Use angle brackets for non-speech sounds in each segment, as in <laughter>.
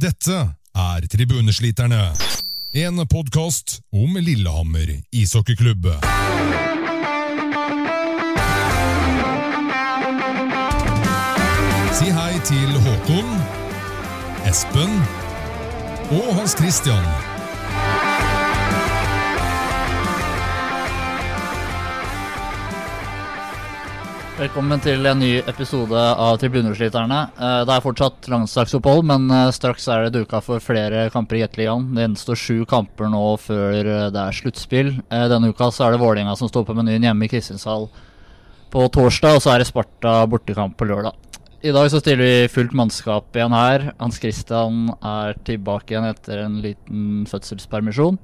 Dette er Tribunesliterne. En podkast om Lillehammer ishockeyklubb. Si hei til Håkon, Espen og Hans Christian. Velkommen til en ny episode av Tribunesliterne. Eh, Det er fortsatt landslagsopphold, men eh, straks er det duka for flere kamper i Gateligaen. Det gjenstår sju kamper nå før eh, det er sluttspill. Denne uka så er det Vålerenga som står på menyen hjemme i Kristinshall på torsdag, og så er det Sparta bortekamp på lørdag. I dag så stiller vi fullt mannskap igjen her. Hans Christian er tilbake igjen etter en liten fødselspermisjon.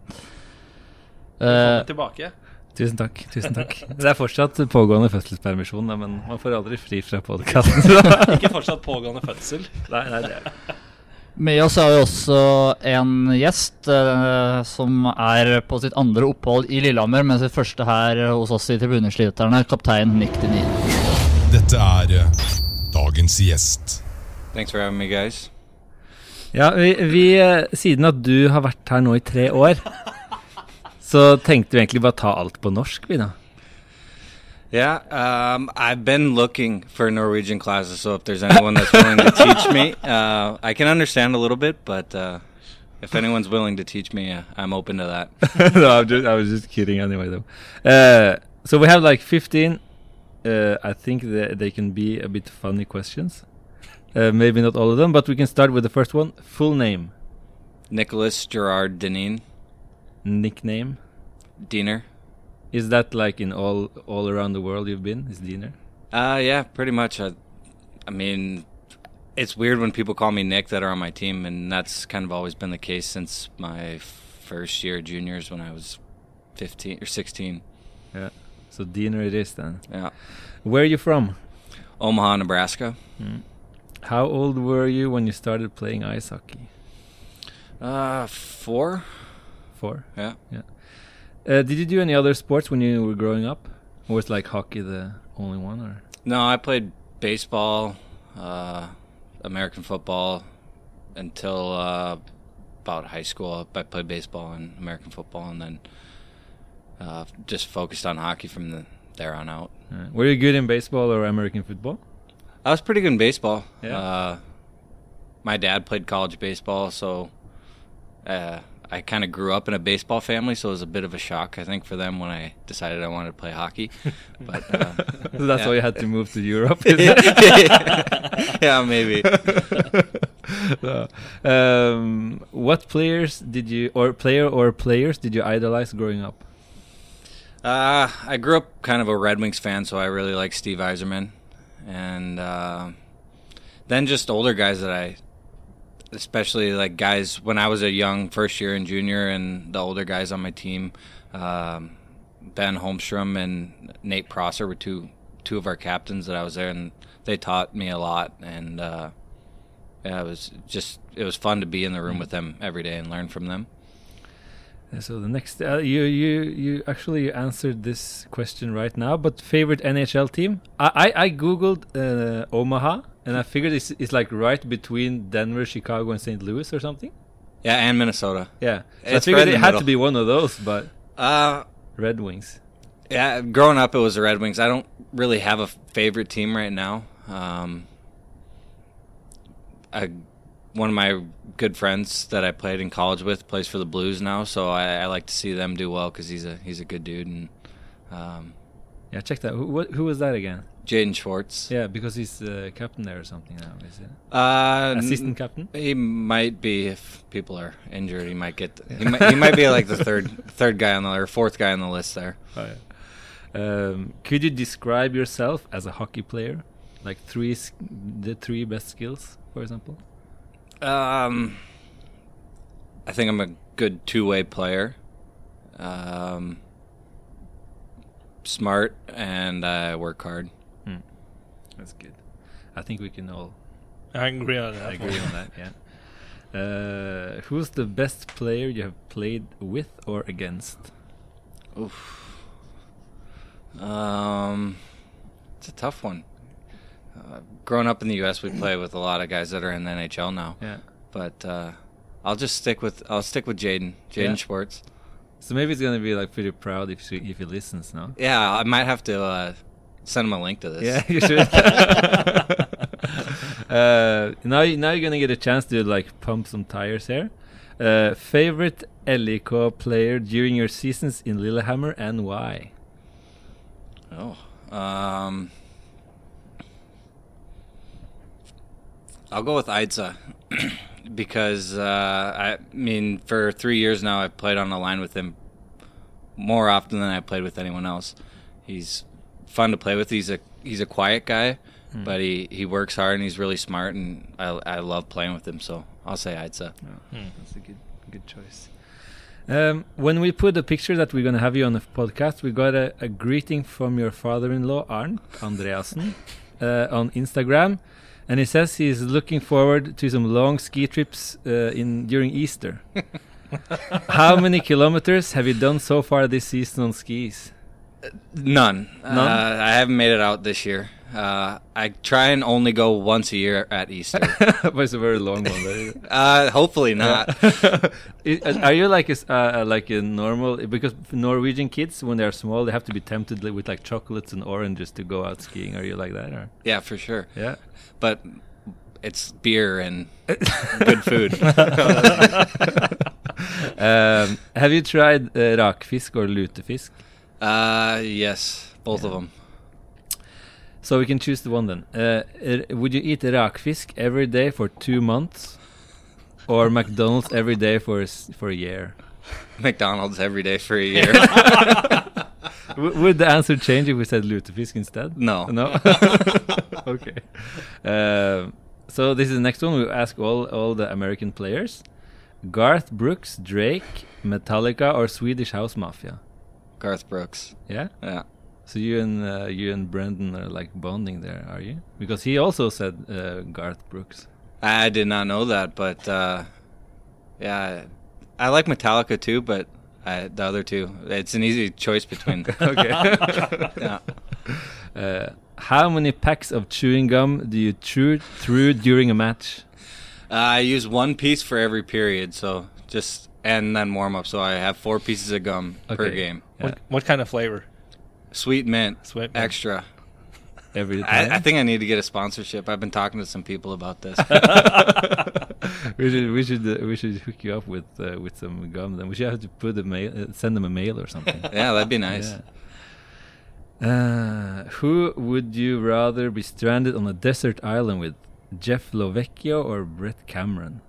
Velkommen tilbake. Tusen takk. tusen takk Det er fortsatt pågående fødselspermisjon, men man får aldri fri fra podkasten. <laughs> Ikke fortsatt pågående fødsel. nei, nei, det er. Med oss har vi også en gjest eh, som er på sitt andre opphold i Lillehammer, men sitt første her hos oss i Tribunesliterne, kaptein Nick Denin. Dette er eh, dagens gjest. Thanks for having me, guys. Ja, vi, vi, eh, Siden at du har vært her nå i tre år, så tenkte vi egentlig bare ta alt på norsk, vi da. Yeah, um, I've been looking for Norwegian classes, so if there's anyone that's willing to teach me, <laughs> uh, I can understand a little bit, but uh, if anyone's willing to teach me, uh, I'm open to that. <laughs> no, I'm just, I was just kidding anyway, though. Uh, so we have like 15. Uh, I think they, they can be a bit funny questions. Uh, maybe not all of them, but we can start with the first one. Full name, Nicholas Gerard Dineen, nickname. Diener. Is that like in all all around the world you've been? Is Diener? Uh, yeah, pretty much. I, I mean, it's weird when people call me Nick that are on my team, and that's kind of always been the case since my first year juniors when I was 15 or 16. Yeah. So Diener it is then. Yeah. Where are you from? Omaha, Nebraska. How old were you when you started playing ice hockey? Uh, four. Four. Yeah. Uh, did you do any other sports when you were growing up? Or was like hockey the only one? Or No, I played baseball, uh, American football until uh, about high school. I played baseball and American football, and then uh, just focused on hockey from the, there on out. uh, were you good in baseball or American football? I was pretty good in baseball. Yeah. Uh, my dad played college baseball, so uh, I kind of grew up in a baseball family, so it was a bit of a shock, I think, for them when I decided I wanted to play hockey. <laughs> But uh, So <laughs> that's Yeah. why you had to move to Europe. <laughs> yeah, maybe. So, um, what players did you, or player or players did you idolize growing up? Uh, I grew up kind of a Red Wings fan, so I really like Steve Yzerman, and uh, then just older guys that I, especially like guys when I was a young first year and junior, and the older guys on my team, um, Ben Holmstrom and Nate Prosser were two two of our captains that I was there, and they taught me a lot, and uh, yeah, it was just it was fun to be in the room with them every day and learn from them. So the next, uh, you you you actually answered this question right now. But favorite NHL team? I I, I googled uh, Omaha, and I figured it's, it's like right between Denver, Chicago, and St. Louis or something. Yeah, and Minnesota. Yeah, so I figured right it had to be one of those. But Uh, Red Wings. Yeah, growing up, it was the Red Wings. I don't really have a favorite team right now. Um, I, one of my good friends that I played in college with plays for the Blues now, so I, I like to see them do well because he's a he's a good dude. And um, Yeah, check that. Who, who was that again? Jaden Schwartz, Yeah, because he's uh, captain there or something now. Is it uh, assistant captain? He might be if people are injured. He might get. He might, he might be like the <laughs> third third guy on the or fourth guy on the list there. Oh, yeah. Um, could you describe yourself as a hockey player? Like three, the three best skills, for example. Um, I think I'm a good two way player. Um, smart and I work hard. That's good. I think we can all I agree on that. agree on that. Yeah. Uh, who's the best player you have played with or against? Oof. Um, it's a tough one. Uh, growing up in the U.S., we play with a lot of guys that are in the NHL now. Yeah. but uh, I'll just stick with I'll stick with Jaden, Jaden Yeah. Schwartz. So maybe he's gonna be like pretty proud if he, if he listens, no? Yeah, I might have to uh, send him a link to this. Yeah, you should. <laughs> <laughs> uh, now, now you're gonna get a chance to like pump some tires here. Uh, favorite LEK player during your seasons in Lillehammer and why? Oh. Um, I'll go with Eidza <clears throat> because uh, I mean, for three years now, I've played on the line with him more often than I played with anyone else. He's fun to play with. He's a he's a quiet guy, but he, he works hard and he's really smart, and I I love playing with him. So I'll say Eidza. That's a good good choice. Um, when we put the picture that we're gonna have you on the podcast, we got a, a greeting from your father-in-law Arnt Andreasen <laughs> uh, on Instagram, and he says he's looking forward to some long ski trips uh, in during Easter. <laughs> How many kilometers have you done so far this season on skis? None. None? Uh, I haven't made it out this year. Uh, I try and only go once a year at Easter. <laughs> but it's a very long one. but- <laughs> uh, hopefully not. <laughs> Are you like a, uh, uh, like a normal? Because Norwegian kids, when they're small, they have to be tempted with like chocolates and oranges to go out skiing. Are you like that? Or? Yeah, for sure. Yeah. But it's beer and good food. um, have you tried uh, rakfisk or lutefisk? Uh, yes, both of them. So we can choose the one then. Uh, uh, would you eat rakfisk every day for two months, or McDonald's every day for a, for a year? <laughs> McDonald's every day for a <laughs> year. Would the answer change if we said lutefisk instead? No. No. <laughs> okay. Um, so this is the next one. We ask all all the American players: Garth Brooks, Drake, Metallica, or Swedish House Mafia. Garth Brooks. Yeah. Yeah. So you and uh, you and Brendan are like bonding there, are you? Because he also said uh, Garth Brooks. I did not know that, but uh, yeah, I like Metallica too, but I, the other two, it's an easy choice between. <laughs> okay. <laughs> yeah. uh, how many packs of chewing gum do you chew through during a match? Uh, I use one piece for every period, so just and then warm up. So I have four pieces of gum per game. Yeah. What, what kind of flavor? Sweet mint, Sweet mint. extra. Every time. I, I think I need to get a sponsorship. I've been talking to some people about this. <laughs> we should we should uh, we should hook you up with uh, with some gum. Then we should have to put a mail, uh, send them a mail or something. <laughs> yeah, that'd be nice. Yeah. Uh, who would you rather be stranded on a desert island with, Jeff Lovecchio or Brett Cameron?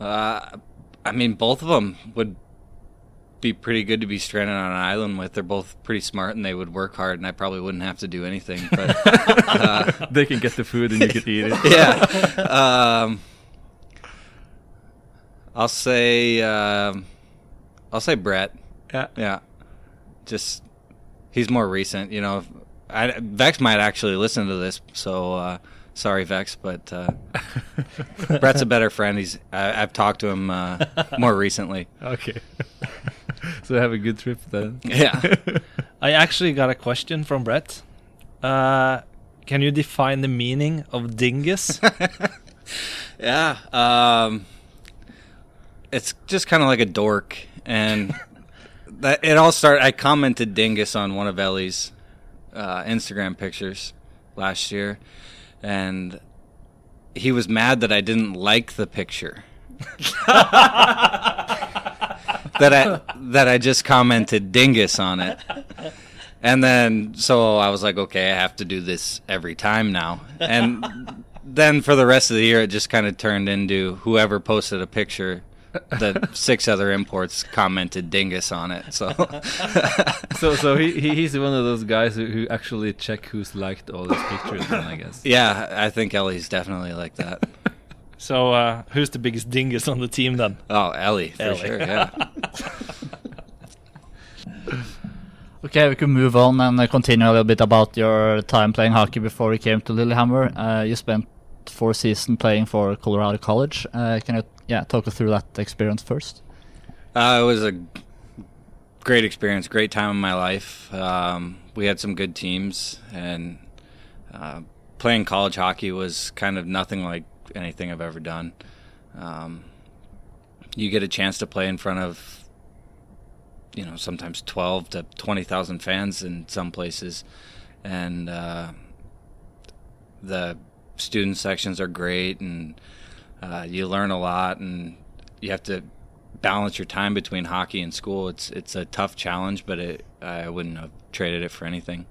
Uh, I mean, both of them would be pretty good to be stranded on an island with. They're both pretty smart and they would work hard, and I probably wouldn't have to do anything. But uh, <laughs> they can get the food and you can eat it. <laughs> yeah, um, I'll say um, I'll say Brett. Yeah. Yeah, just he's more recent. You know, I, Vex might actually listen to this, so uh, sorry, Vex, but uh, <laughs> Brett's a better friend. He's I, I've talked to him uh, more recently. Okay. <laughs> so have a good trip then. Yeah. <laughs> I actually got a question from Brett. Uh, can you define the meaning of dingus? <laughs> Yeah. Um, it's just kind of like a dork, and that it all started. I commented dingus on one of Ellie's uh, Instagram pictures last year, and he was mad that I didn't like the picture. That I that I just commented dingus on it. And then so I was like, okay, I have to do this every time now. And then for the rest of the year it just kind of turned into whoever posted a picture the six other imports commented dingus on it. So <laughs> So so he, he he's one of those guys who, who actually check who's liked all his pictures then I guess. yeah, I think Ellie's definitely like that. so, uh, who's the biggest dingus on the team then? Oh, Ellie, for Ellie. sure, yeah. Okay, we can move on and uh, continue a little bit about your time playing hockey before you came to Lillehammer. Uh, you spent four seasons playing for Colorado College. Uh, can you, yeah, talk us through that experience first? Uh, it was a great experience, great time in my life. Um, we had some good teams, and uh, playing college hockey was kind of nothing like anything I've ever done. Um, you get a chance to play in front of, you know, sometimes twelve to twenty thousand fans in some places, and uh, the student sections are great, and uh, you learn a lot, and you have to balance your time between hockey and school. It's it's a tough challenge, but it, I wouldn't have traded it for anything.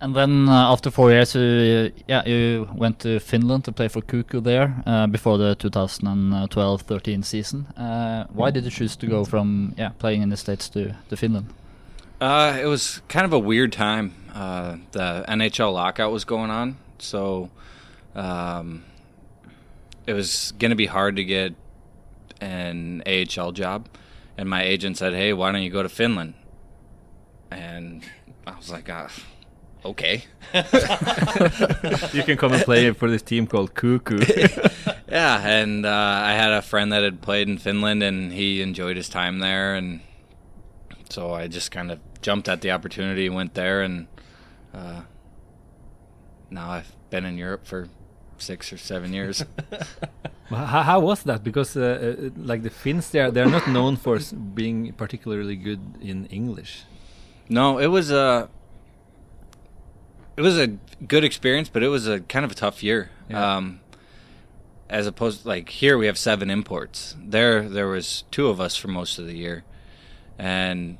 And then uh, after four years, you yeah you went to Finland to play for KooKoo there uh, before the 2012-13 season. Uh, why did you choose to go from yeah playing in the states to to Finland? Uh, it was kind of a weird time. Uh, the NHL lockout was going on, so um, it was going to be hard to get an AHL job. And my agent said, "Hey, why don't you go to Finland?" And I was like, ah, "Okay." you can come and play for this team called KooKoo. <laughs> yeah, and uh, I had a friend that had played in Finland, and he enjoyed his time there, and so I just kind of jumped at the opportunity, went there, and uh, now I've been in Europe for six or seven years. <laughs> how, how, was that? Because uh, uh, like the Finns, they're they're not known for being particularly good in English. No, it was a it was a good experience, but it was a kind of a tough year. Yeah. Um, as opposed like here we have seven imports. There there was two of us for most of the year, and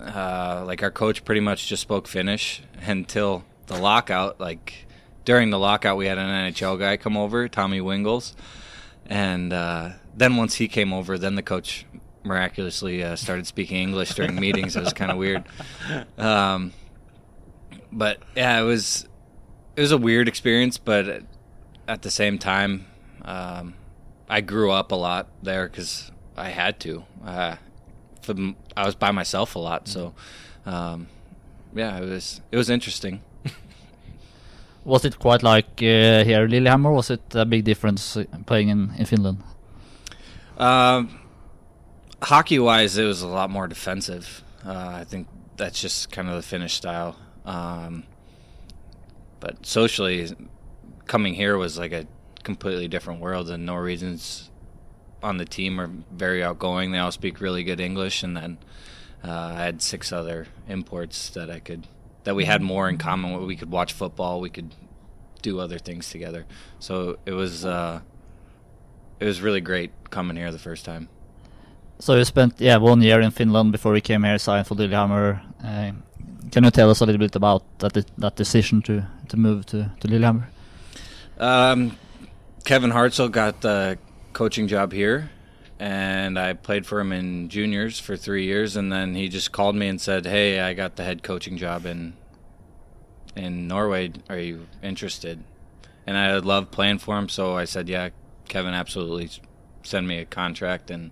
uh, like our coach pretty much just spoke Finnish until the lockout. Like during the lockout, we had an NHL guy come over, Tommy Wingels, and uh, then once he came over, then the coach miraculously uh, started speaking English during meetings. It was kind of weird. <laughs> Um, but yeah, it was it was a weird experience, but at the same time, um, I grew up a lot there because I had to. Uh, I was by myself a lot, so um, yeah, it was it was interesting. <laughs> was it quite like uh, here Lillehammer? Was it a big difference uh, playing in in Finland? Um, hockey wise, it was a lot more defensive. Uh, I think that's just kind of the Finnish style. Um, but socially, coming here was like a completely different world. The Norwegians on the team are very outgoing. They all speak really good English, and then uh, I had six other imports that I could that we had more in common. We could watch football. We could do other things together. So it was uh, it was really great coming here the first time. So you spent yeah one year in Finland before you came here, signed for Lillehammer. Uh, can you tell us a little bit about that that decision to to move to to Lillehammer? Um, Kevin Hartzell got the coaching job here, and I played for him in juniors for three years, and then he just called me and said, "Hey, I got the head coaching job in in Norway. Are you interested?" And I loved playing for him, so I said, "Yeah, Kevin, absolutely. Send me a contract." And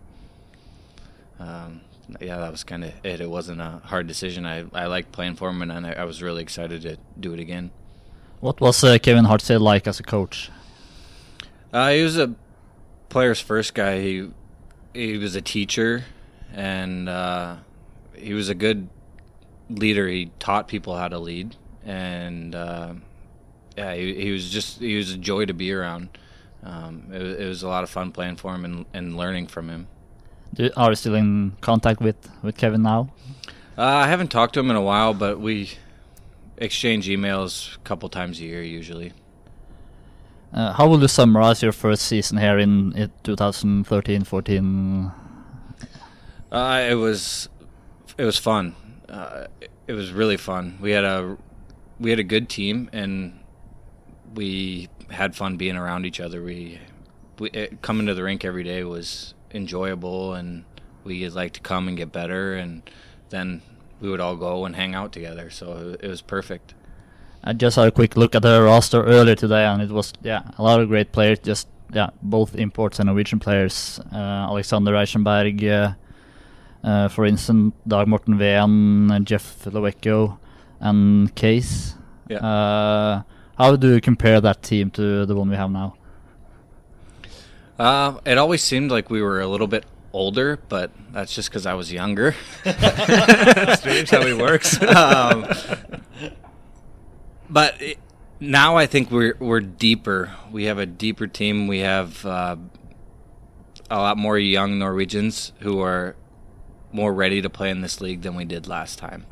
um, yeah, that was kind of it. It wasn't a hard decision. I I liked playing for him, and I, I was really excited to do it again. What was uh, Kevin Hartzell like as a coach? Uh, he was a player's first guy. He he was a teacher, and uh, he was a good leader. He taught people how to lead, and uh, yeah, he, he was just he was a joy to be around. Um, it, it was a lot of fun playing for him and, and learning from him. Do, are you still in contact with, with Kevin now? Uh, I haven't talked to him in a while, but we exchange emails a couple times a year usually. Uh, how will you summarize your first season here in, in 2013-14? Uh, it was it was fun. Uh, it was really fun. We had a we had a good team and we had fun being around each other. We, we it, coming to the rink every day was enjoyable, and we like to come and get better, and then we would all go and hang out together. So it was perfect. I just had a quick look at the roster earlier today, and it was yeah a lot of great players. Just yeah, both imports and Norwegian players. Uh, Alexander Reichenberg, uh, uh, for instance, Dag Morten Ven, Jeff Lovecchio, and Case. Yeah. Uh, how do you compare that team to the one we have now? Uh, it always seemed like we were a little bit older, but that's just because I was younger. Strange how it works. <laughs> um, but it, now I think we're we're deeper. We have a deeper team. We have uh, a lot more young Norwegians who are more ready to play in this league than we did last time,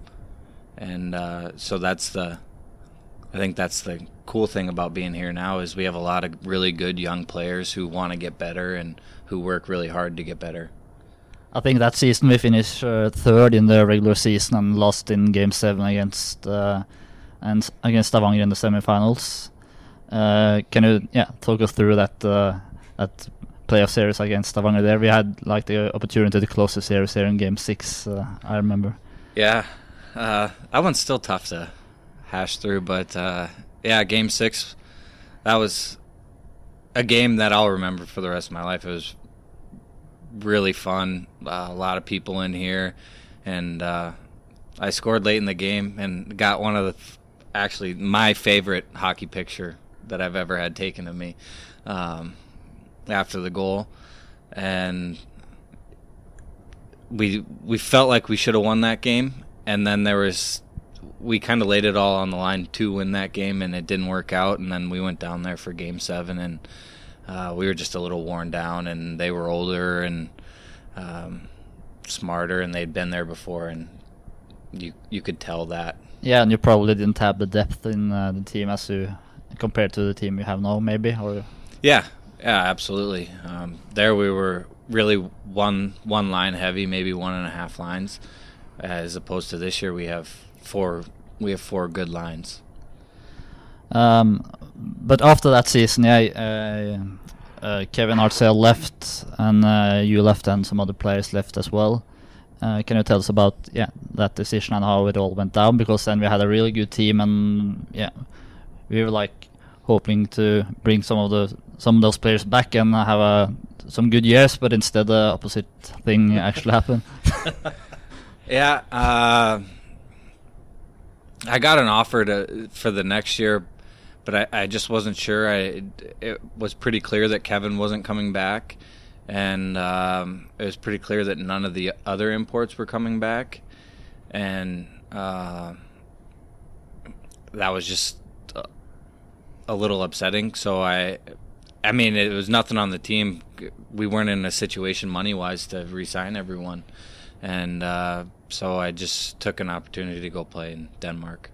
and uh, so that's the. I think that's the cool thing about being here now is we have a lot of really good young players who want to get better and who work really hard to get better. I think that season we finished uh, third in the regular season and lost in Game Seven against uh, and against Stavanger in the semifinals. Uh, can you yeah talk us through that uh, that playoff series against Stavanger? There we had like the opportunity to close the series here in Game Six. Uh, I remember. Yeah, uh, that one's still tough to hash through, but uh, yeah, Game Six, that was a game that I'll remember for the rest of my life. It was really fun. Uh, a lot of people in here, and uh, I scored late in the game and got one of the actually my favorite hockey picture that I've ever had taken of me um, after the goal, and we we felt like we should have won that game, and then there was we kind of laid it all on the line to win that game, and it didn't work out, and then we went down there for game seven, and uh, we were just a little worn down, and they were older and um, smarter, and they'd been there before, and you you could tell that. Yeah, and you probably didn't have the depth in uh, the team as you compared to the team you have now, maybe or. Yeah, yeah, absolutely. Um, there we were really one one line heavy, maybe one and a half lines, as opposed to this year we have four we have four good lines. Um, but after that season, yeah, uh, uh, Kevin Hartzell left, and uh, you left, and some other players left as well. Uh, can you tell us about yeah that decision and how it all went down? Because then we had a really good team, and yeah, we were like hoping to bring some of the some of those players back and have a some good years, but instead the opposite thing <laughs> actually happened. <laughs> Yeah, uh, I got an offer to for the next year, but I, I just wasn't sure. I it was pretty clear that Kevin wasn't coming back, and um, it was pretty clear that none of the other imports were coming back, and uh, that was just a, little upsetting. So I, I mean, it was nothing on the team. We weren't in a situation money wise to re-sign everyone, and uh, so I just took an opportunity to go play in Denmark.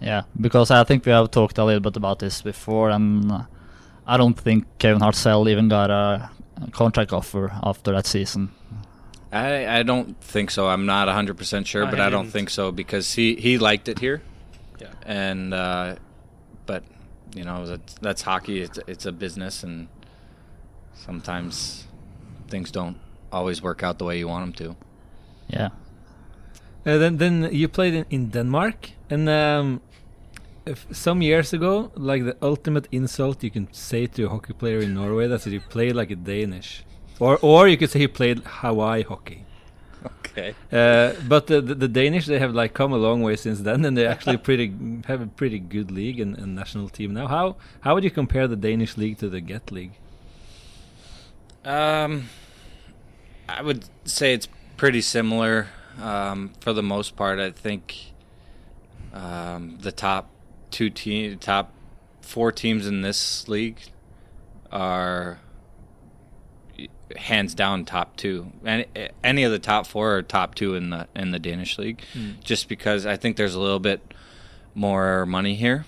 Yeah, because I think we have talked a little bit about this before, and uh, I don't think Kevin Hartzell even got a a contract offer after that season. I, I don't think so. I'm not 100% sure, I but I don't didn't. think so because he, he liked it here. Yeah. And, uh, but, you know, that's, that's hockey. It's, it's a business, and sometimes things don't always work out the way you want them to. Yeah, Uh, then, then you played in, in Denmark, and um, if some years ago, like the ultimate insult you can say to a hockey player in Norway, that's that he played like a Danish, or or you could say he played Hawaii hockey. Okay. Uh, but the, the the Danish they have like come a long way since then, and they actually pretty <laughs> have a pretty good league and, and national team now. How how would you compare the Danish league to the Get League? Um, I would say it's pretty similar um, for the most part. I think um, the top two team, top four teams in this league are hands down top two. Any any of the top four are top two in the in the Danish league, just because I think there's a little bit more money here,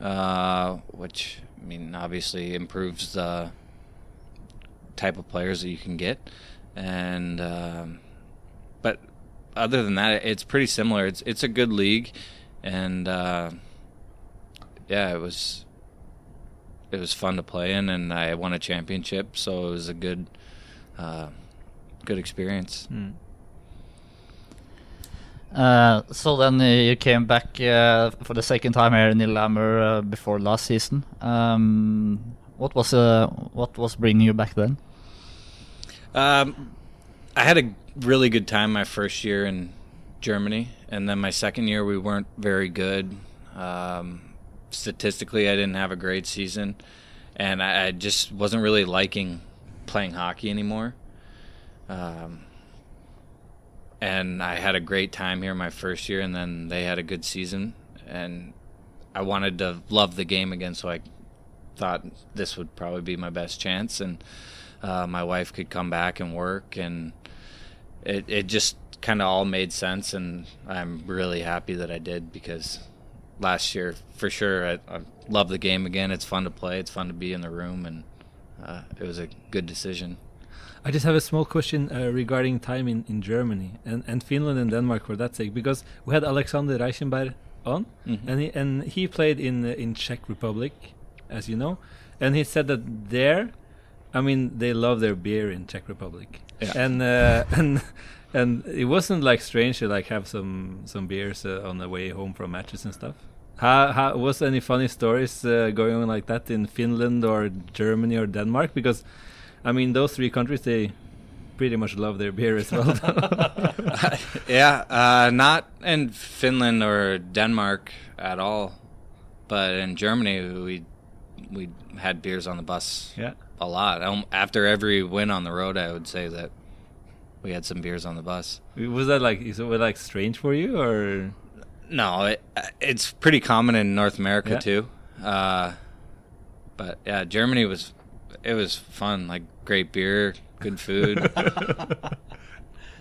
uh, which I mean obviously improves the type of players that you can get, and um, other than that, it's pretty similar. It's it's a good league, and uh, yeah, it was it was fun to play in, and I won a championship, so it was a good uh, good experience. Uh, so then uh, you came back uh, for the second time here in Lillehammer uh, before last season. Um, what was uh, what was bringing you back then? Um, I had a really good time my first year in Germany, and then my second year we weren't very good. Um, statistically, I didn't have a great season, and I, I just wasn't really liking playing hockey anymore. Um, and I had a great time here my first year, and then they had a good season, and I wanted to love the game again, so I thought this would probably be my best chance, and uh, my wife could come back and work, and it it just kind of all made sense, and I'm really happy that I did because last year for sure I, I love the game again. It's fun to play. It's fun to be in the room, and uh, it was a good decision. I just have a small question uh, regarding time in, in Germany and, and Finland and Denmark for that sake, because we had Alexander Reichenberg on, Mhm. and he, and he played in uh, in Czech Republic, as you know, and he said that there, I mean, they love their beer in Czech Republic, Yeah. and uh, <laughs> and and it wasn't like strange to like have some some beers uh, on the way home from matches and stuff. How, how was any funny stories uh, going on like that in Finland or Germany or Denmark? Because I mean, those three countries they pretty much love their beer as well. <laughs> yeah, uh, not in Finland or Denmark at all, but in Germany we we had beers on the bus yeah. A lot. Um, after every win on the road, I would say that we had some beers on the bus. Was that like is it like strange for you or? No, it, it's pretty common in North America Yeah. too. Uh, but yeah, Germany was it was fun. Like great beer, good food. <laughs>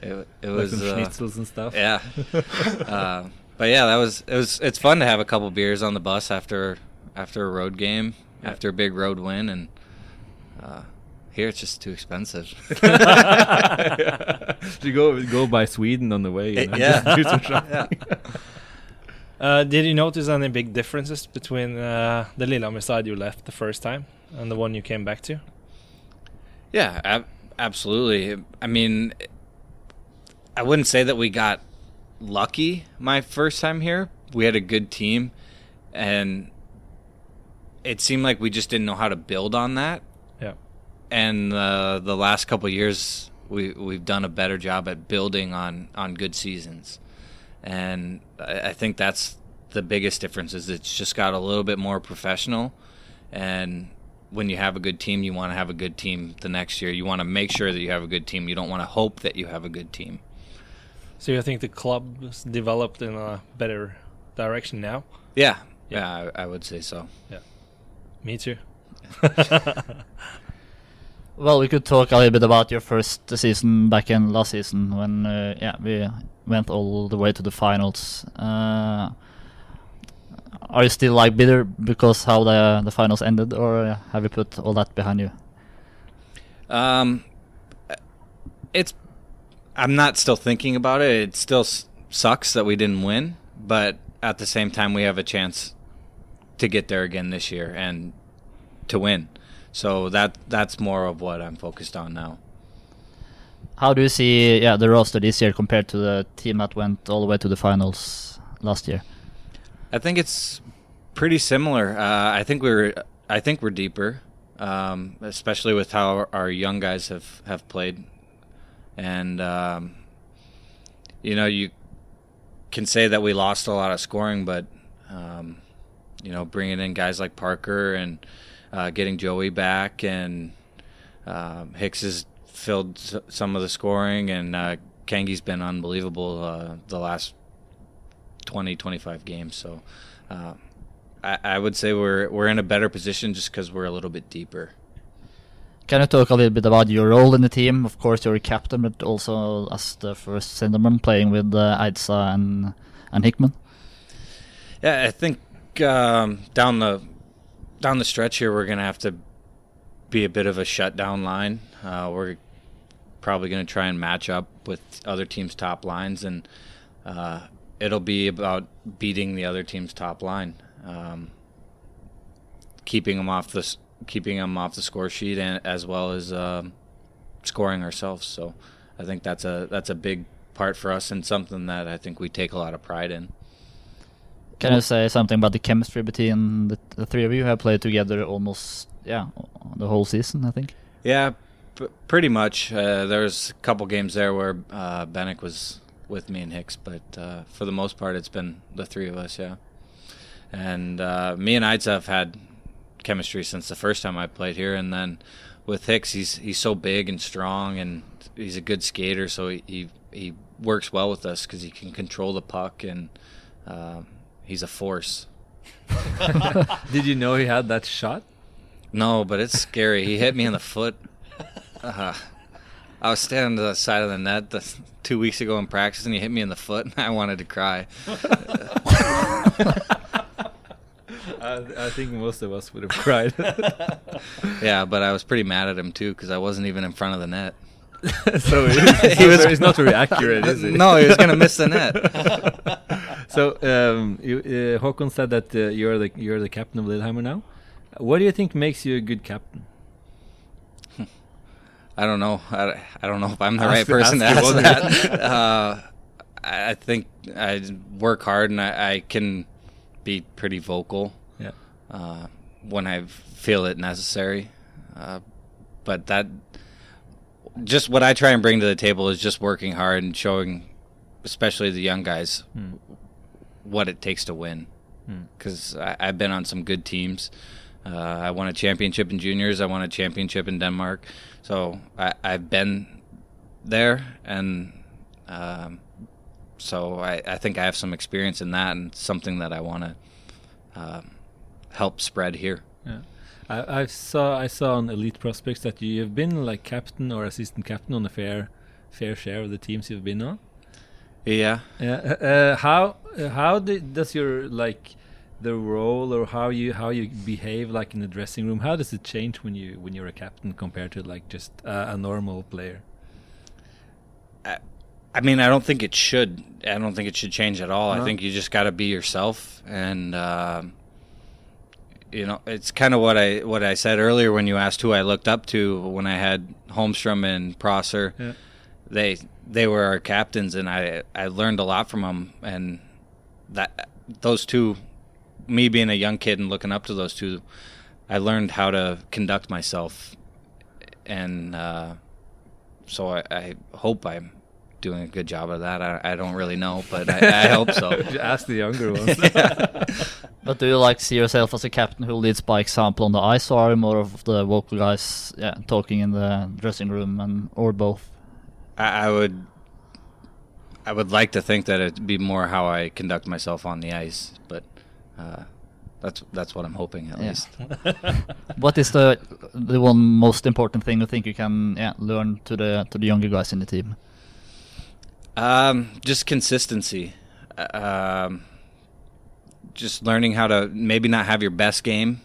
it, it Like was some uh, schnitzels and stuff. yeah. <laughs> uh, but yeah, that was it was it's fun to have a couple beers on the bus after after a road game, Yeah. after a big road win, and uh, here it's just too expensive. <laughs> <laughs> you go go by Sweden on the way. You know, <laughs> Yeah. just do some yeah. Uh, did you notice any big differences between uh, the Lillehammer side you left the first time and the one you came back to? Yeah, ab- absolutely. I mean, I wouldn't say that we got lucky my first time here. We had a good team, and it seemed like we just didn't know how to build on that. And uh, the last couple of years, we we've done a better job at building on on good seasons, and I, I think that's the biggest difference. Is it's just got a little bit more professional, and when you have a good team, you want to have a good team the next year. You want to make sure that you have a good team. You don't want to hope that you have a good team. So you think the club's developed in a better direction now? Yeah, Yeah. yeah, I, I would say so. Yeah, me too. <laughs> Well, we could talk a little bit about your first season back in last season when uh, yeah we went all the way to the finals. Uh, are you still like bitter because how the the finals ended, or have you put all that behind you? Um, it's. I'm not still thinking about it. It still sucks that we didn't win, but at the same time, we have a chance to get there again this year and to win. So that that's more of what I'm focused on now. How do you see yeah the roster this year compared to the team that went all the way to the finals last year? I think it's pretty similar. Uh, I think we're I think we're deeper, um, especially with how our, our young guys have have played, and um, you know you can say that we lost a lot of scoring, but um, you know bringing in guys like Parker and uh, getting Joey back and um, Hicks has filled s- some of the scoring, and uh, Kangi's been unbelievable uh, the last 20, 25 games. So uh, I, I would say we're we're in a better position just because we're a little bit deeper. Can you talk a little bit about your role in the team? Of course, you're a captain, but also as the first centerman playing with uh, and and Hickman. Yeah, I think um, down the down the stretch here, we're gonna have to be a bit of a shutdown line. Uh, we're probably gonna try and match up with other teams' top lines, and uh, it'll be about beating the other team's top line, um, keeping them off the keeping them off the score sheet, and as well as um, scoring ourselves. So I think that's a that's a big part for us, and something that I think we take a lot of pride in. Can you say something about the chemistry between the, the three of you? Have played together almost yeah the whole season, I think. Yeah, pretty much. Uh, there's a couple games there where uh, Bennick was with me and Hicks, but uh, for the most part, it's been the three of us. Yeah, and uh, me and Eidsa have had chemistry since the first time I played here, and then with Hicks, he's he's so big and strong, and he's a good skater, so he he, he works well with us because he can control the puck and uh, he's a force. <laughs> Did you know he had that shot? No, but it's scary. He hit me in the foot. Uh, I was standing to the side of the net the, two weeks ago in practice, and he hit me in the foot, and I wanted to cry. <laughs> I, I think most of us would have cried. <laughs> Yeah, but I was pretty mad at him too because I wasn't even in front of the net. <laughs> so it- <laughs> He was- it's not very accurate, is it? No, he was gonna miss the net. <laughs> so um, you, uh, Håkon said that uh, you're the you're the captain of Lillehammer now. What do you think makes you a good captain? I don't know. I, I don't know if I'm the Ask- right person to ask ask that. uh, I I think I work hard and I, I can be pretty vocal Yeah. uh, when I feel it necessary. Uh, but that, just what I try and bring to the table is just working hard and showing, especially the young guys, Hmm. what it takes to win. Hmm. Because I've been on some good teams. Uh, I won a championship in juniors. I won a championship in Denmark. So I, I've been there, and um, so I, I think I have some experience in that, and something that I want to um, help spread here. Yeah. I, I saw I saw on Elite Prospects that you have been like captain or assistant captain on a fair fair share of the teams you've been on. Yeah. Yeah. Uh, uh, how uh, how do, does your like the role or how you how you behave like in the dressing room? How does it change when you when you're a captain compared to like just uh, a normal player? I mean, I don't think it should. I don't think it should change at all. No? I think you just got to be yourself, and you know, it's kind of what I what I said earlier when you asked who I looked up to when I had Holmstrom and Prosser. Yeah. They they were our captains, and I I learned a lot from them, and that those two, me being a young kid and looking up to those two, I learned how to conduct myself, and uh, so I, I hope I'm doing a good job of that. I, I don't really know, but I, I hope so. <laughs> Ask the younger ones. <laughs> <laughs> But do you like see yourself as a captain who leads by example on the ice, or are you more of the vocal guys, yeah, talking in the dressing room, and or both? I, I would I would like to think that it'd be more how I conduct myself on the ice, but uh, that's that's what I'm hoping at Yeah. least. <laughs> What is the the one most important thing you think you can yeah, learn to the to the younger guys in the team? Um, just consistency. Uh, Um, just learning how to maybe not have your best game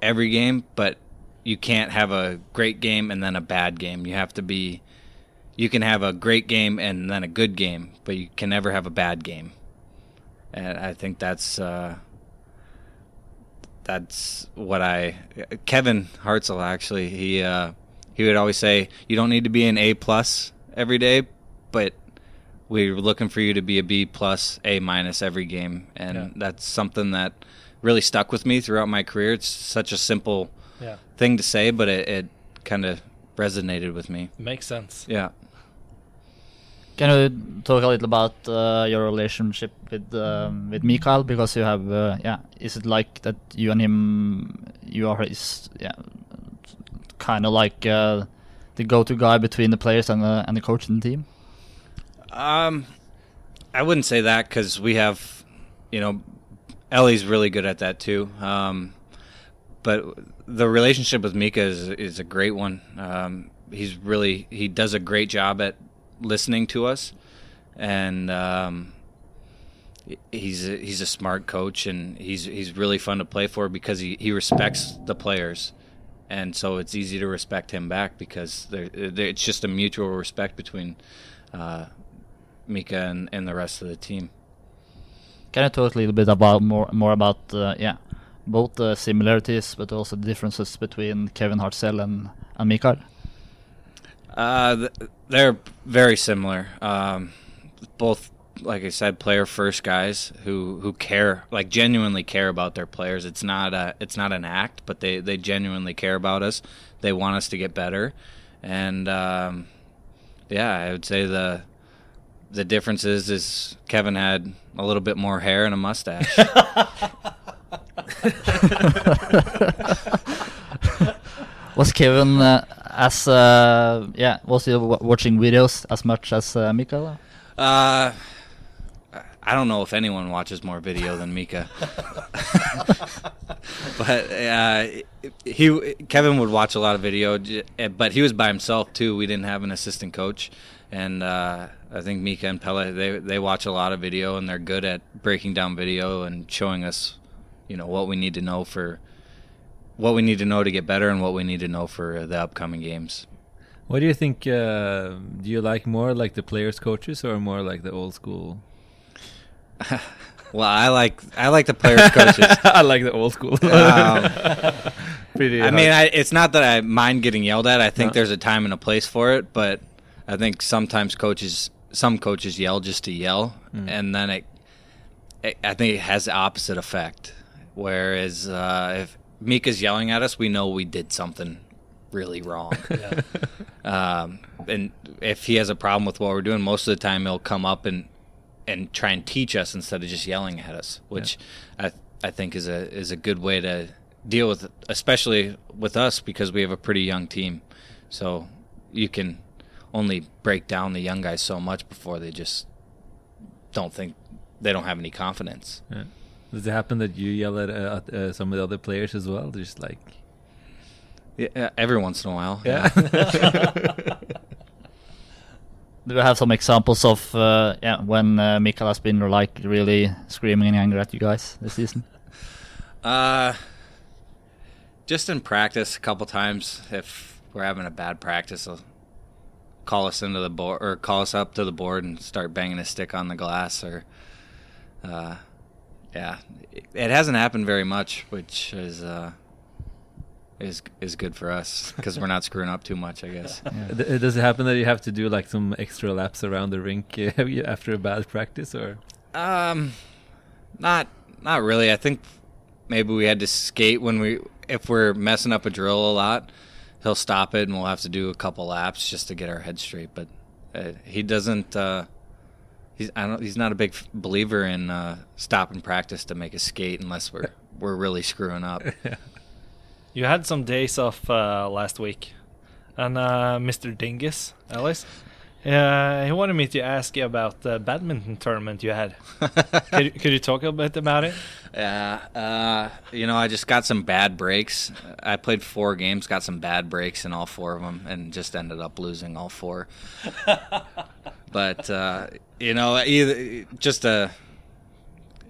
every game, but you can't have a great game and then a bad game. You have to be. You can have a great game and then a good game, but you can never have a bad game. And I think that's uh, that's what I. Kevin Hartzell actually he uh, he would always say you don't need to be an A plus every day, but we're looking for you to be a B plus, A minus every game, and Yeah. that's something that really stuck with me throughout my career. It's such a simple Yeah, thing to say, but it, it kind of resonated with me. makes sense. Yeah. Can you talk a little about uh, your relationship with um, with Mikael? Because you have, uh, yeah, is it like that you and him, you are his, yeah, kind of like uh, the go-to guy between the players and the and the coach and the team? Um, I wouldn't say that because we have, you know, Ellie's really good at that too. Um, but the relationship with Mika is is a great one. Um, he's really he does a great job at listening to us, and um, he's a, he's a smart coach, and he's he's really fun to play for because he, he respects the players. And so it's easy to respect him back because it's just a mutual respect between uh, Mika and, and the rest of the team. Can you talk a little bit about more more about uh, yeah, both the similarities but also the differences between Kevin Hartzell and and Mikael? Uh, th- they're very similar. Um, both, like I said, player first guys who, who care, like genuinely care about their players. It's not a, it's not an act, but they, they genuinely care about us. They want us to get better, and um, yeah, I would say the the difference is is Kevin had a little bit more hair and a mustache. <laughs> Was Kevin uh, as uh, yeah? Was he watching videos as much as uh, Mikael? Uh, I don't know if anyone watches more video than Mika. <laughs> <laughs> but uh, he Kevin would watch a lot of video, but he was by himself too. We didn't have an assistant coach, and uh, I think Mika and Pelle they they watch a lot of video and they're good at breaking down video and showing us, you know, what we need to know for what we need to know to get better and what we need to know for the upcoming games. What do you think? Uh, do you like more like the players' coaches or more like the old school? <laughs> Well, I like I like the players' <laughs> coaches. I like the old school. Um, <laughs> Pretty. I mean. I, it's not that I mind getting yelled at. I think No. there's a time and a place for it, but I think sometimes coaches, some coaches yell just to yell, Mm. and then it, it, I think it has the opposite effect. Whereas uh, if Mika's yelling at us, we know we did something really wrong. <laughs> um, and if he has a problem with what we're doing, most of the time he'll come up and and try and teach us instead of just yelling at us, which I I think is a is a good way to deal with, it, especially with us because we have a pretty young team. So you can only break down the young guys so much before they just don't think they don't have any confidence. Yeah. Does it happen that you yell at, uh, at uh, some of the other players as well? Just like Yeah, every once in a while. yeah. <laughs> Do you have some examples of uh, yeah when uh, Mikael has been like really screaming in anger at you guys this season? <laughs> Uh, just in practice, a couple times. If we're having a bad practice, he'll call us into the board or call us up to the board and start banging a stick on the glass. Or, uh, yeah, it, it hasn't happened very much, which is uh, is is good for us because we're not screwing up too much, I guess. <laughs> D- Does it happen that you have to do like some extra laps around the rink <laughs> after a bad practice, or Um, not not really. I think maybe we had to skate when we if we're messing up a drill a lot, he'll stop it and we'll have to do a couple laps just to get our head straight. But uh, he doesn't. Uh, he's I don't. He's not a big believer in uh, stopping practice to make a skate unless we're <laughs> we're really screwing up. <laughs> You had some days off uh, last week, and uh, Mr. Dingus, Alice, uh, he wanted me to ask you about the badminton tournament you had. <laughs> could, you- could you talk a bit about it? Yeah, uh, you know, I just got some bad breaks. I played four games, got some bad breaks in all four of them, and just ended up losing all four. <laughs> but uh, you know, either just a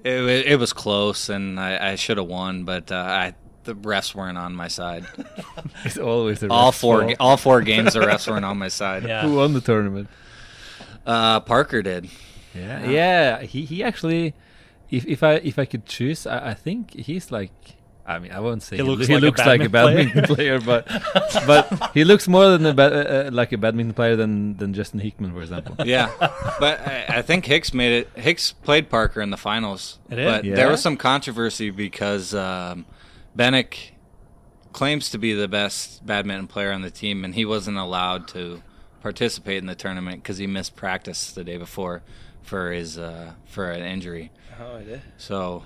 it, it was close, and I, I should have won, but uh, I the refs weren't on my side. <laughs> it's always the all four ga- all four games, the refs weren't on my side. Yeah. Who won the tournament? Uh, Parker did. Yeah, yeah. He he actually, if if I if I could choose, I, I think he's like. I mean, I won't say He he, looks he like a like a badminton badminton player, <laughs> but but he looks more than a ba- uh, uh, like a badminton player than than Justin Hickman, for example. <laughs> Yeah, but I, I think Hicks made it. Hicks played Parker in the finals, It did? but Yeah? there was some controversy because um, Benik claims to be the best badminton player on the team, and he wasn't allowed to participate in the tournament because he missed practice the day before for his uh, for an injury. Oh, I did. So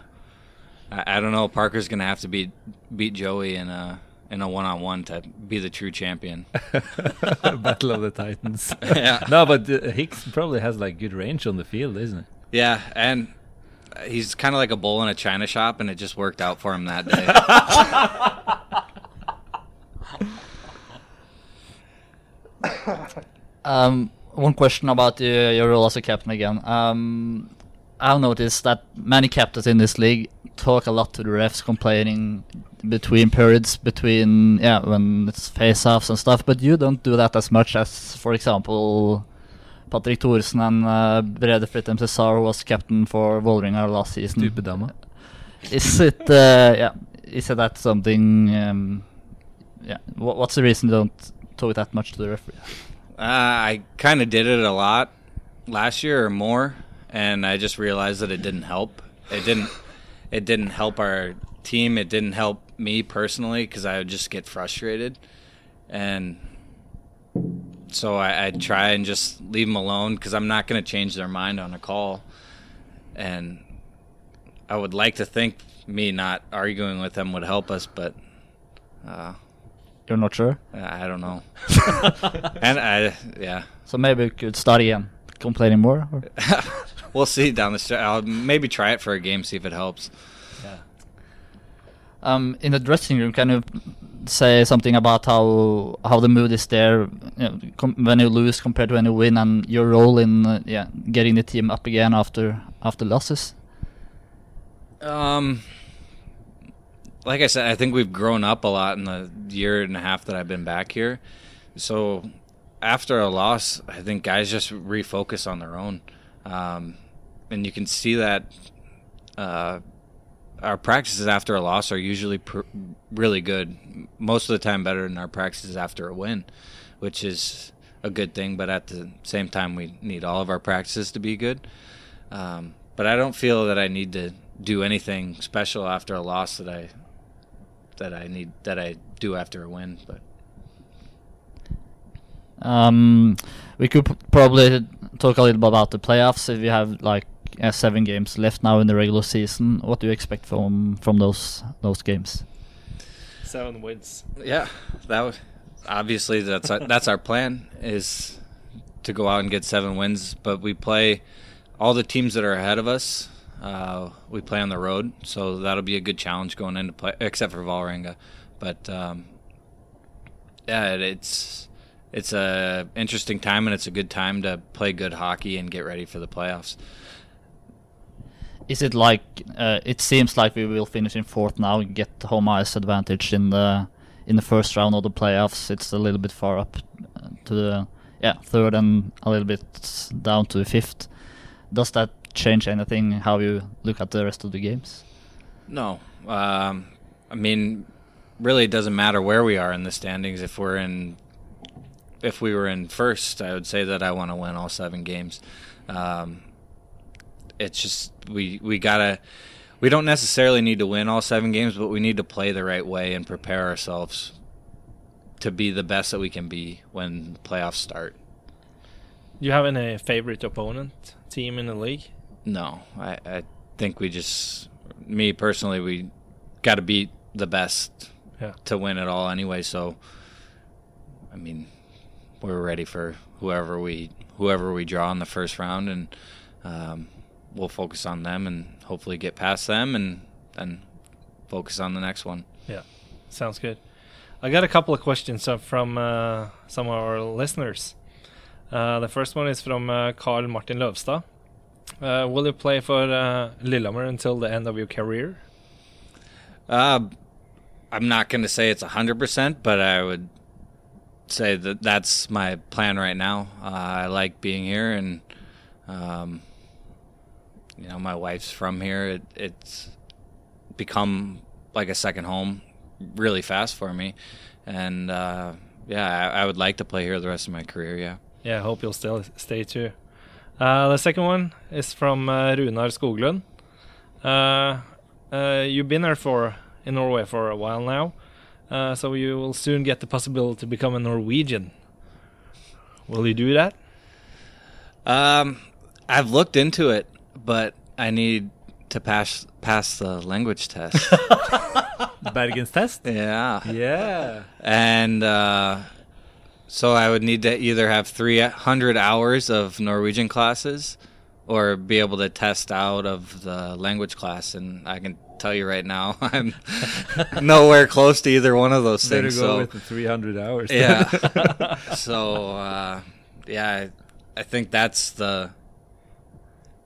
I, I don't know. Parker's gonna have to beat beat Joey in a in a one on one to be the true champion. <laughs> Battle of the Titans. <laughs> Yeah. No, but uh, Hicks probably has like good range on the field, isn't it? Yeah, and he's kind of like a bull in a china shop, and it just worked out for him that day. <laughs> Um, one question about uh, your role as a captain again. Um, I've noticed that many captains in this league talk a lot to the refs, complaining between periods, between yeah when it's face-offs and stuff. But you don't do that as much as, for example, Patrick Thoresen and uh, Brede Frettem Csiszar, who was captain for Vålerenga last season. Stupid dama. Is it uh, yeah? Is it that something? Um, yeah. What, what's the reason you don't talk that much to the referee? uh, I kind of did it a lot last year or more, and I just realized that it didn't help. It didn't. It didn't help our team. It didn't help me personally because I would just get frustrated, and so I, I try and just leave them alone because I'm not going to change their mind on a call, and I would like to think me not arguing with them would help us, but uh, You're not sure? I don't know. <laughs> and I, yeah, So maybe we could study again, complaining more. Or? <laughs> we'll see down the street. I'll maybe try it for a game, see if it helps. Um, in the dressing room, can you say something about how how the mood is there you know, when you lose compared to when you win, and your role in uh, yeah getting the team up again after after losses? Um, like I said, I think we've grown up a lot in the year and a half that I've been back here. So after a loss, I think guys just refocus on their own, um, and you can see that. Uh, our practices after a loss are usually pr- really good. Most of the time, better than our practices after a win, which is a good thing. But at the same time, we need all of our practices to be good. Um, but I don't feel that I need to do anything special after a loss that I that I need that I do after a win. But Um, we could probably talk a little bit about the playoffs. If you have like uh, seven games left now in the regular season, what do you expect from from those those games? Seven wins. yeah, that was obviously that's our, that's our plan is to go out and get seven wins. But we play all the teams that are ahead of us. Uh, we play on the road, so that'll be a good challenge going into play, except for Vålerenga. But um, yeah, it, it's it's a interesting time and it's a good time to play good hockey and get ready for the playoffs. Is it like uh, it seems like we will finish in fourth now, and get the home ice advantage in the in the first round of the playoffs? It's a little bit far up uh, to the yeah third and a little bit down to the fifth. Does that change anything how you look at the rest of the games? No, um, I mean, really, it doesn't matter where we are in the standings. If we're in, if we were in first, I would say that I want to win all seven games. Um, it's just we we gotta. We don't necessarily need to win all seven games, but we need to play the right way and prepare ourselves to be the best that we can be when the playoffs start. Do you have any favorite opponent team in the league? No, I, I think we just, me personally, we got to beat the best Yeah. to win it all anyway. So, I mean, we're ready for whoever we whoever we draw in the first round, and um, we'll focus on them and hopefully get past them, and then focus on the next one. Yeah, sounds good. I got a couple of questions from uh, some of our listeners. Uh, the first one is from uh, Carl Martin Løvstad. Uh, will you play for uh, Lillehammer until the end of your career? Uh, I'm not going to say it's 100%, but I would say that that's my plan right now. Uh, I like being here, and, um, you know, my wife's from here. It, it's become like a second home really fast for me. And, uh, yeah, I, I would like to play here the rest of my career, yeah. Yeah, I hope you'll still stay too. Uh, the second one is from uh, Runar Skoglund. Uh, uh, you've been there for in Norway for a while now, uh, so you will soon get the possibility to become a Norwegian. Will you do that? Um, I've looked into it, but I need to pass pass the language test. <laughs> Bergen's test. yeah. Yeah. and uh, so I would need to either have 300 hours of Norwegian classes or be able to test out of the language class. And I can tell you right now, <laughs> I'm <laughs> nowhere close to either one of those Better things. go So with the 300 hours. yeah, so uh, yeah, I, I think that's the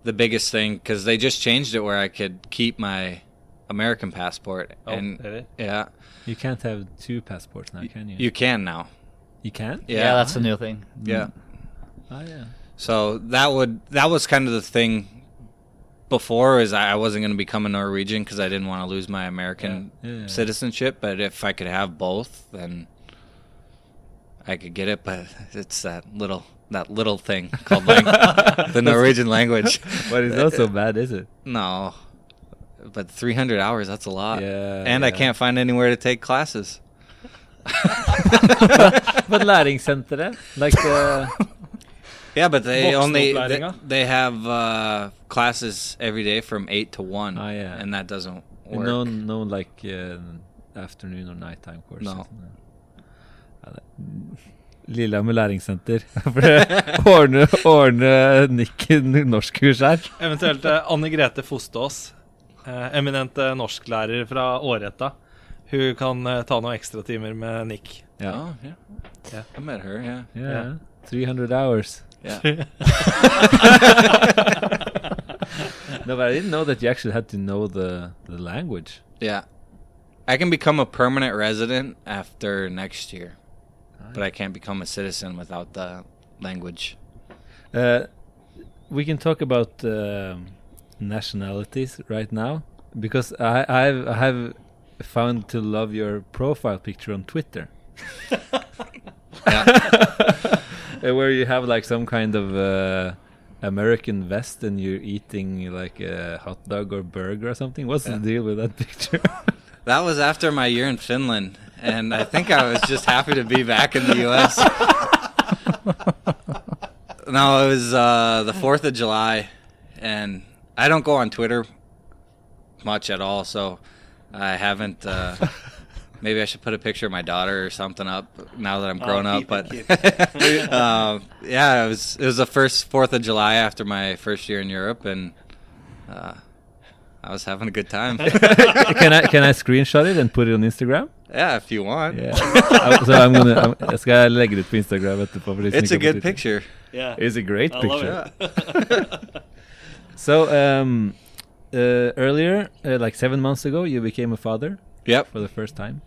the biggest thing because they just changed it where I could keep my American passport. Oh, and did it? yeah, you can't have two passports now, can you? you can now. You can? Yeah, that's a new thing. Yeah. Mm. Oh, yeah. So that would that was kind of the thing before is I I wasn't going to become a Norwegian because I didn't want to lose my American Yeah. Yeah. citizenship. But if I could have both, then I could get it. But it's that little that little thing called lang- <laughs> the Norwegian language. But it's not so bad, is it? No, but 300 hours that's a lot. Yeah, and I can't find anywhere to take classes. <laughs> But læringssenteret, like uh, <laughs> Yeah, but they only they, they have uh, classes every day from eight to one. Ah, yeah. and that doesn't work. no, no, like uh, afternoon or nighttime courses. No. Lillehammer læringssenter. <laughs> For det- ordne, ordne Nikken norskkurs her. Eventuelt eh, Anne Grete Fostås, eh, eminent eh, norsklærer fra Åretta. Hun kan eh, ta noen ekstratimer med Nick. Ja. Oh, yeah. Yeah. I met her, yeah. Yeah. 300 hours. Yeah. <laughs> No, but I didn't know that you actually had to know the, the language. yeah. I can become a permanent resident after next year, but I can't become a citizen without the language. Uh, we can talk about um nationalities right now because I I've, I have found to love your profile picture on Twitter, <laughs> uh, <laughs> where you have like some kind of uh, American vest and you're eating like a hot dog or burger or something. What's Yeah. the deal with that picture? <laughs> That was after my year in Finland, and I think I was just happy to be back in the U.S. no, it was uh, the Fourth of July, and I don't go on Twitter much at all, so I haven't. Uh, maybe I should put a picture of my daughter or something up now that I'm grown Oh, up. But <laughs> um, yeah, it was it was the first Fourth of July after my first year in Europe, and uh, I was having a good time. <laughs> can I can I screenshot it and put it on Instagram? yeah, if you want. Yeah. So I'm gonna I'm, jeg skal legge det ut på Instagram etterpå. for de som It's a good fått picture. Yeah. It's a great I love picture. it. <laughs> <laughs> So um, uh, earlier, uh, like seven months ago, you became a father Yep. for the first time.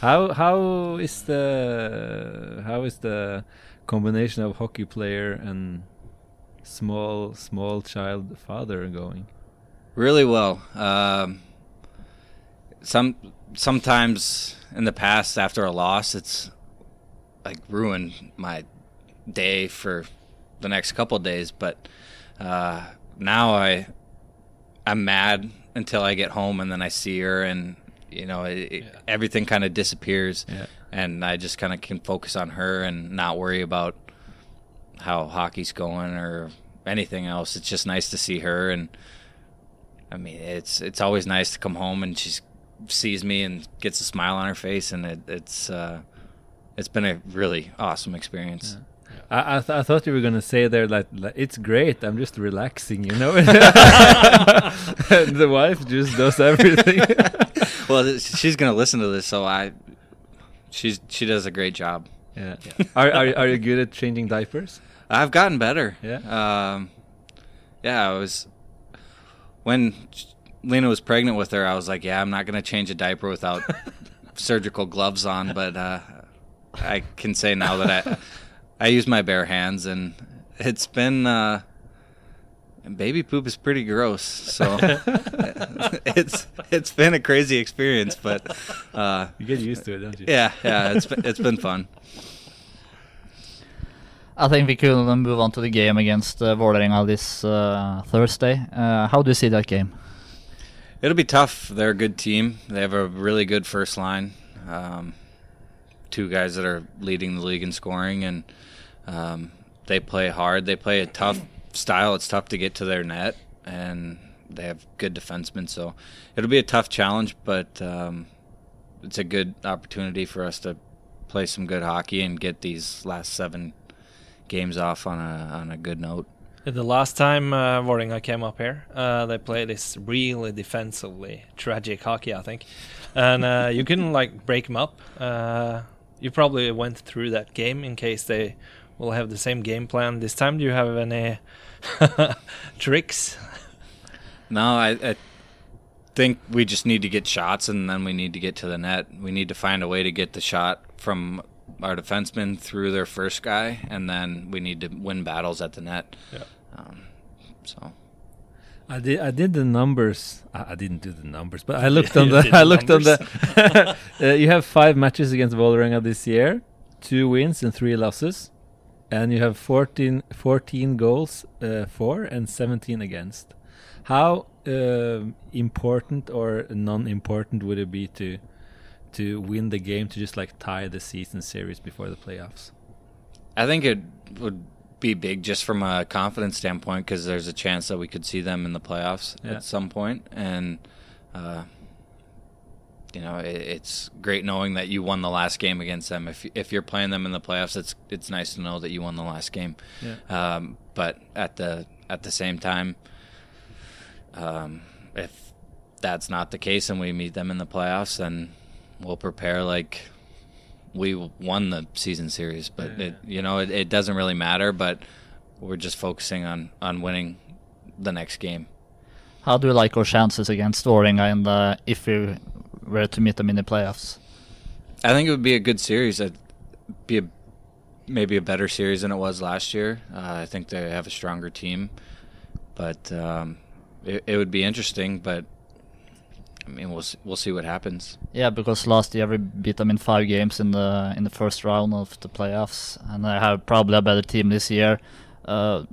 How how is the how is the combination of hockey player and small small child father going? Really well. Um, some sometimes in the past after a loss, it's like ruined my day for the next couple of days. But uh, now I I'm mad until I get home and then I see her and you know it, it- everything kind of disappears Yeah. and I just kind of can focus on her and not worry about how hockey's going or anything else. It's just nice to see her and I mean, it's it's always nice to come home and she sees me and gets a smile on her face, and it, it's uh, it's been a really awesome experience. I I, th- I thought you were gonna say there like, like it's great. I'm just relaxing, you know. and <laughs> the wife just does everything. <laughs> well, th- she's gonna listen to this, so I she's she does a great job. yeah. Are, are are you good at changing diapers? I've gotten better. Yeah? Um, yeah, I was when Lena was pregnant with her. I was like, yeah, I'm not gonna change a diaper without <laughs> surgical gloves on. But uh, I can say now that I I use my bare hands, and it's been uh, baby poop is pretty gross. So <laughs> it's it's been a crazy experience, but uh, You get used to it, don't you? yeah, yeah, it's been, it's been fun. I think we could move on to the game against uh, Vålerenga this uh, Thursday. Uh, how do you see that game? It'll be tough. They're a good team. They have a really good first line. Um, two guys that are leading the league in scoring, and um, they play hard. They play a tough style. It's tough to get to their net, and they have good defensemen. So it'll be a tough challenge, but um, it's a good opportunity for us to play some good hockey and get these last seven games off on a on a good note. The last time uh, Vålerenga came up here, uh, they played this really defensively tragic hockey, I think, and uh, you couldn't like break them up. Uh, you probably went through that game in case they will have the same game plan this time. Do you have any <laughs> tricks? No, I, I think we just need to get shots and then we need to get to the net. We need to find a way to get the shot from our defensemen through their first guy, and then we need to win battles at the net. Yeah. Um, so I did. I did the numbers. I, I didn't do the numbers, but I <laughs> looked on the. <laughs> I the looked on the. <laughs> uh, you have five matches against Vålerenga this year, two wins and three losses, and you have 14, 14 goals uh, for and seventeen against. How um important or non-important would it be to to win the game to just like tie the season series before the playoffs? I think it would be big just from a confidence standpoint because there's a chance that we could see them in the playoffs Yeah. at some point, and uh, you know, it, it's great knowing that you won the last game against them. If if you're playing them in the playoffs, it's it's nice to know that you won the last game. Yeah. Um, but at the at the same time, um, if that's not the case and we meet them in the playoffs, then we'll prepare like we won the season series. But Yeah. it, you know, it, it doesn't really matter. But we're just focusing on on winning the next game. How do you like our chances against Vålerenga and the if we were to meet them in the playoffs? I think it would be a good series. It'd be a, maybe a better series than it was last year. Uh, I think they have a stronger team, but um, it, it would be interesting. But I mean, we'll we'll see what happens. Yeah, because last year we beat them in five games in the in the first round of the playoffs, and they have probably a better team this year. Uh,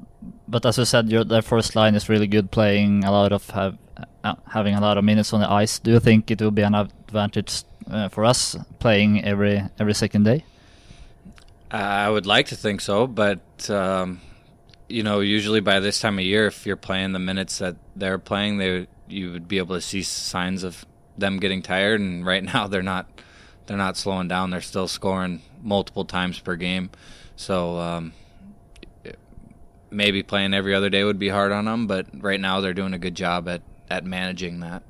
but as you said, your their first line is really good, playing a lot of have, uh, having a lot of minutes on the ice. Do you think it will be an advantage uh, for us playing every every second day? I would like to think so, but um, you know, usually by this time of year, if you're playing the minutes that they're playing, they you would be able to see signs of them getting tired. And right <laughs> now, they're not they're not slowing down. They're still scoring multiple times per game. So um, maybe playing every other day would be hard on them, but right now they're doing a good job at at managing that.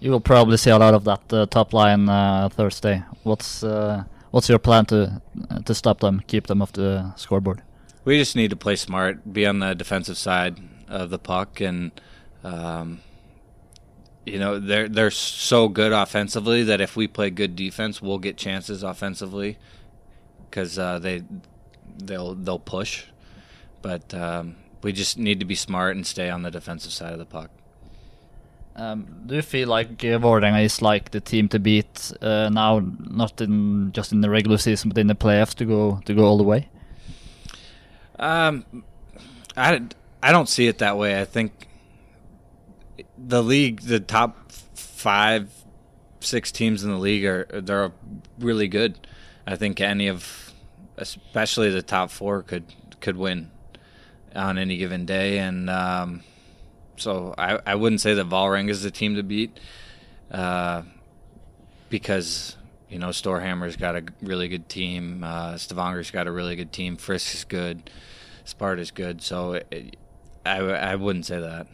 You will probably see a lot of that uh, top line uh, Thursday. What's uh, what's your plan to to stop them, keep them off the scoreboard? We just need to play smart, be on the defensive side of the puck, and um, you know they're they're so good offensively that if we play good defense, we'll get chances offensively because uh, they they'll they'll push, but um, we just need to be smart and stay on the defensive side of the puck. Um, do you feel like uh, is like the team to beat uh, now, not in just in the regular season, but in the playoffs to go to go all the way? Um, I, I don't see it that way. I think the league, the top five, six teams in the league are they're really good. I think any of, especially the top four, could could win on any given day, and um, so I, I wouldn't say that Vålerenga is the team to beat, uh, because you know Storhamar's got a really good team, uh, Stavanger's got a really good team, Frisk is good, Sparta's good, so it, I I wouldn't say that.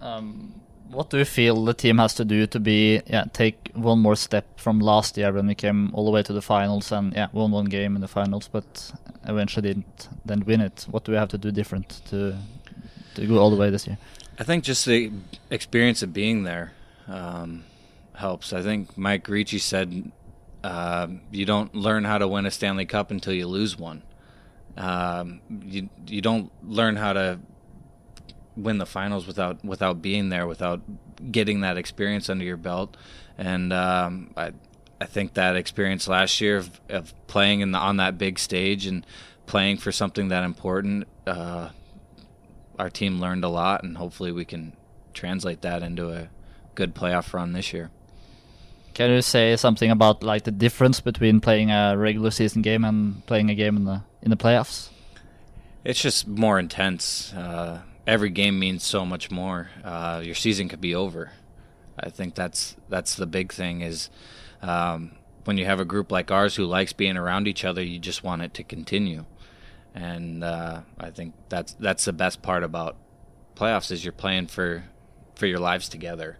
Um, what do you feel the team has to do to be yeah take one more step from last year when we came all the way to the finals and yeah won one game in the finals, but eventually didn't then win it? What do we have to do different to to go all the way this year? I think just the experience of being there um, helps. I think Mike Ricci said uh, you don't learn how to win a Stanley Cup until you lose one. Um, you you don't learn how to win the finals without without being there, without getting that experience under your belt. And um, I I think that experience last year of, of playing in the, on that big stage and playing for something that important. Uh, our team learned a lot, and hopefully we can translate that into a good playoff run this year. Can you say something about like the difference between playing a regular season game and playing a game in the in the playoffs? It's just more intense. Uh, every game means so much more. Uh, your season could be over. I think that's that's the big thing is um, when you have a group like ours who likes being around each other, you just want it to continue. And uh, I think that's that's the best part about playoffs is you're playing for for your lives together,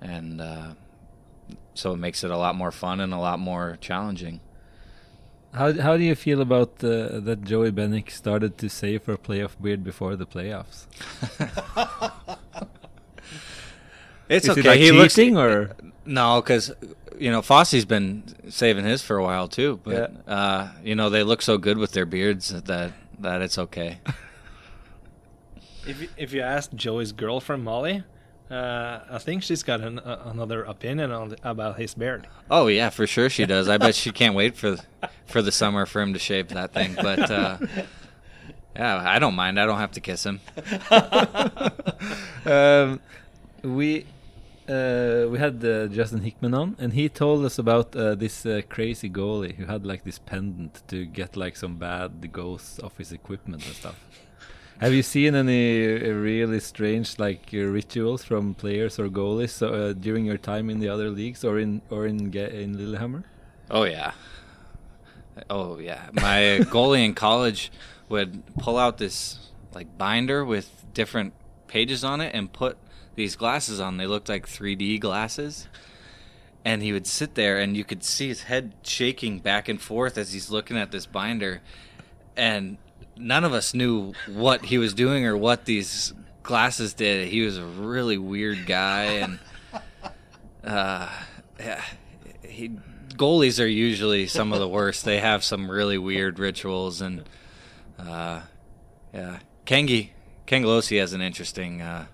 and uh, so it makes it a lot more fun and a lot more challenging. How how do you feel about uh, that Joey Benik started to save for playoff beard before the playoffs? <laughs> It's Is okay. it like he looks cheating or No, because you know Fosse's been saving his for a while too. But uh, you know they look so good with their beards that that it's okay. <laughs> If you, if you ask Joey's girlfriend Molly, uh, I think she's got an, uh, another opinion on the, about his beard. oh yeah, for sure she does. I bet she can't wait for for the summer for him to shave that thing. But uh, yeah, I don't mind. I don't have to kiss him. <laughs> um, we uh, we had uh, Justin Hickman on, and he told us about uh, this uh, crazy goalie who had like this pendant to get like some bad goals off his equipment and stuff. Have you seen any uh, really strange like uh, rituals from players or goalies uh, during your time in the other leagues or in or in in Lillehammer? Oh yeah. Oh yeah. My <laughs> goalie in college would pull out this like binder with different pages on it and put these glasses on. They looked like 3D glasses. And he would sit there and you could see his head shaking back and forth as he's looking at this binder. And none of us knew what he was doing or what these glasses did. He was a really weird guy and <laughs> uh yeah, he goalies are usually some of the worst. They have some really weird rituals and uh yeah. Kengi Kengalosi has an interesting uh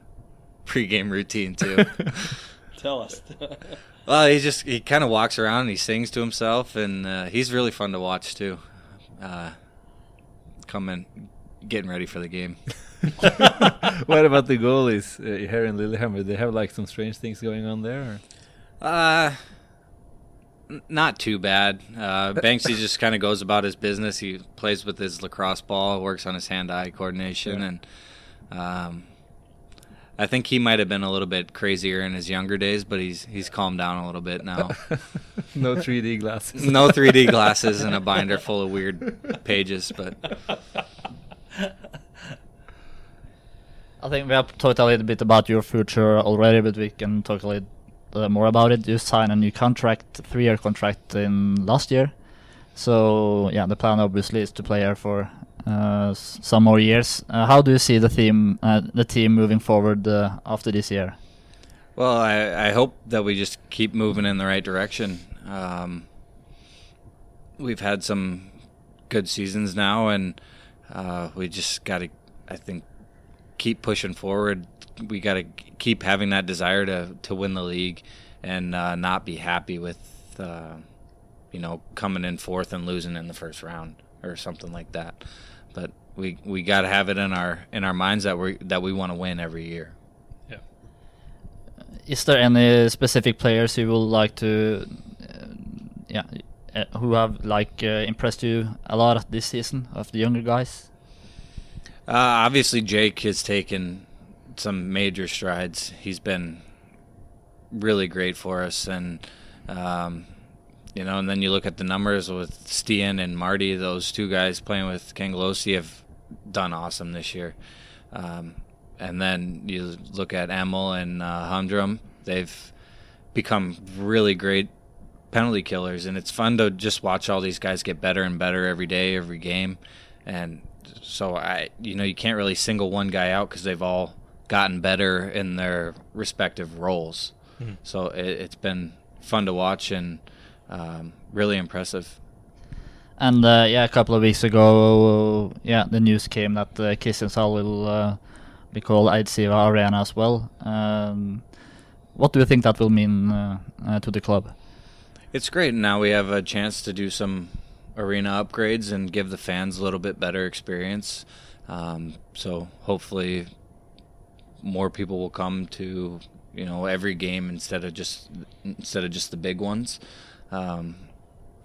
pregame routine too. <laughs> Tell us. <laughs> well, he just he kind of walks around and he sings to himself and uh, he's really fun to watch too. Uh coming getting ready for the game. <laughs> <laughs> what about the goalies uh, here in Lillehammer? They have like some strange things going on there. Or? Uh, n- not too bad. Uh, <laughs> Banksy just kind of goes about his business. He plays with his lacrosse ball, works on his hand-eye coordination, Yeah. and um, I think he might have been a little bit crazier in his younger days, but he's he's calmed down a little bit now. <laughs> no 3D glasses. no 3D glasses and a binder full of weird pages, but I think we have talked a little bit about your future already, but we can talk a little uh, more about it. You signed a new contract, three-year contract in last year. So yeah, the plan obviously is to play here for s- some more years. Uh, how do you see the team, uh, the team moving forward uh, after this year? Well, I, I hope that we just keep moving in the right direction. Um, we've had some good seasons now, and uh, we just got to, I think, keep pushing forward. We got to keep having that desire to, to win the league and uh, not be happy with, uh, you know, coming in fourth and losing in the first round or something like that. But we we got to have it in our in our minds that we that we want to win every year. Yeah. Is there any specific players you would like to, uh, yeah, uh, who have like uh, impressed you a lot this season of the younger guys? Uh, obviously, Jake has taken some major strides. He's been really great for us, and um, you know, and then you look at the numbers with Stian and Marty. Those two guys playing with Kangalosi have done awesome this year. Um, and then you look at Emil and uh, Humdrum. They've become really great penalty killers, and it's fun to just watch all these guys get better and better every day, every game. And so I, you know, you can't really single one guy out because they've all gotten better in their respective roles. So it, it's been fun to watch and um, really impressive. And uh, yeah, a couple of weeks ago, yeah, the news came that uh, Kristins Hall will uh, be called Eidsiva Arena as well. Um, what do you think that will mean uh, uh, to the club? It's great. Now we have a chance to do some arena upgrades and give the fans a little bit better experience. Um, so hopefully, more people will come to you know every game instead of just instead of just the big ones. Um,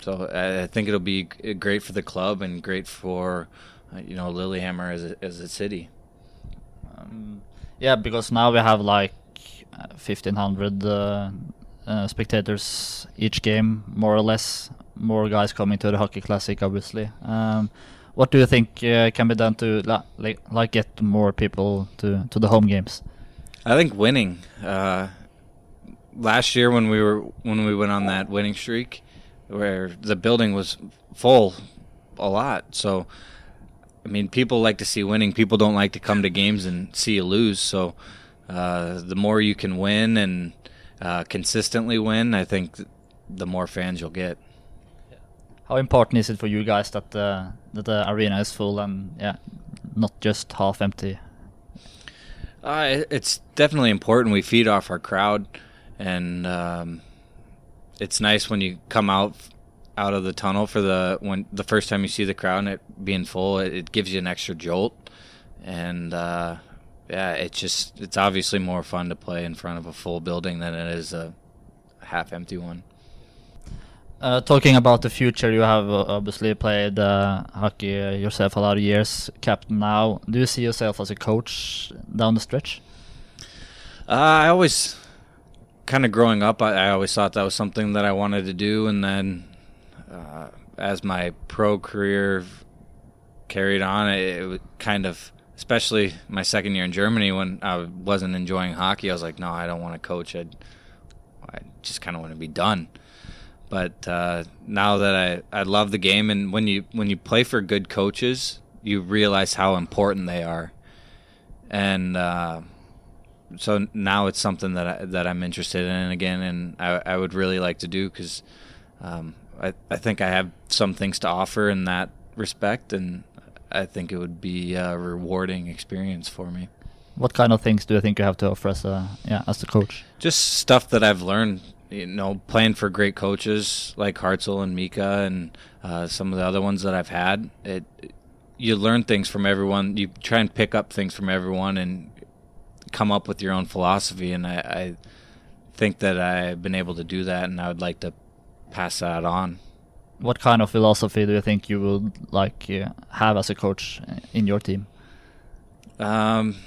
so I, I think it'll be great for the club and great for uh, you know Lillehammer as a, as a city. Um, yeah, because now we have like uh, 1500 uh, uh, spectators each game, more or less. More guys coming to the hockey classic, obviously. Um, what do you think uh, can be done to like, like get more people to, to the home games? I think winning. Uh, last year when we were when we went on that winning streak, where the building was full a lot. So, I mean, people like to see winning. People don't like to come to games and see you lose. So, uh, the more you can win and uh, consistently win, I think the more fans you'll get. How important is it for you guys that the that the arena is full and yeah, not just half empty? Uh, it's definitely important. We feed off our crowd, and um, it's nice when you come out out of the tunnel for the when the first time you see the crowd and it being full. It, it gives you an extra jolt, and uh, yeah, it's just it's obviously more fun to play in front of a full building than it is a half empty one. Uh, talking about the future, you have uh, obviously played uh, hockey yourself a lot of years, captain now. Do you see yourself as a coach down the stretch? Uh, I always, kind of growing up, I, I always thought that was something that I wanted to do, and then uh, as my pro career carried on, it, it kind of, especially my second year in Germany when I wasn't enjoying hockey, I was like, no, I don't want to coach. I, I just kind of want to be done. But uh, now that I, I love the game, and when you when you play for good coaches, you realize how important they are, and uh, so now it's something that I, that I'm interested in again, and I, I would really like to do because um, I I think I have some things to offer in that respect, and I think it would be a rewarding experience for me. What kind of things do you think you have to offer as a yeah as a coach? Just stuff that I've learned, you know, playing for great coaches like Hartzell and Mika and uh, some of the other ones that I've had. It you learn things from everyone. You try and pick up things from everyone and come up with your own philosophy. And I, I think that I've been able to do that, and I would like to pass that on. What kind of philosophy do you think you would like uh, have as a coach in your team? Um,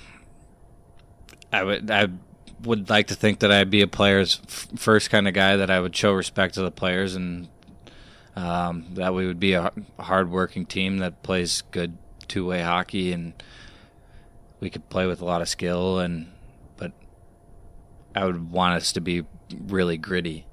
I would I would like to think that I'd be a player's f- first kind of guy that I would show respect to the players and um, that we would be a hardworking team that plays good two way hockey and we could play with a lot of skill and but I would want us to be really gritty.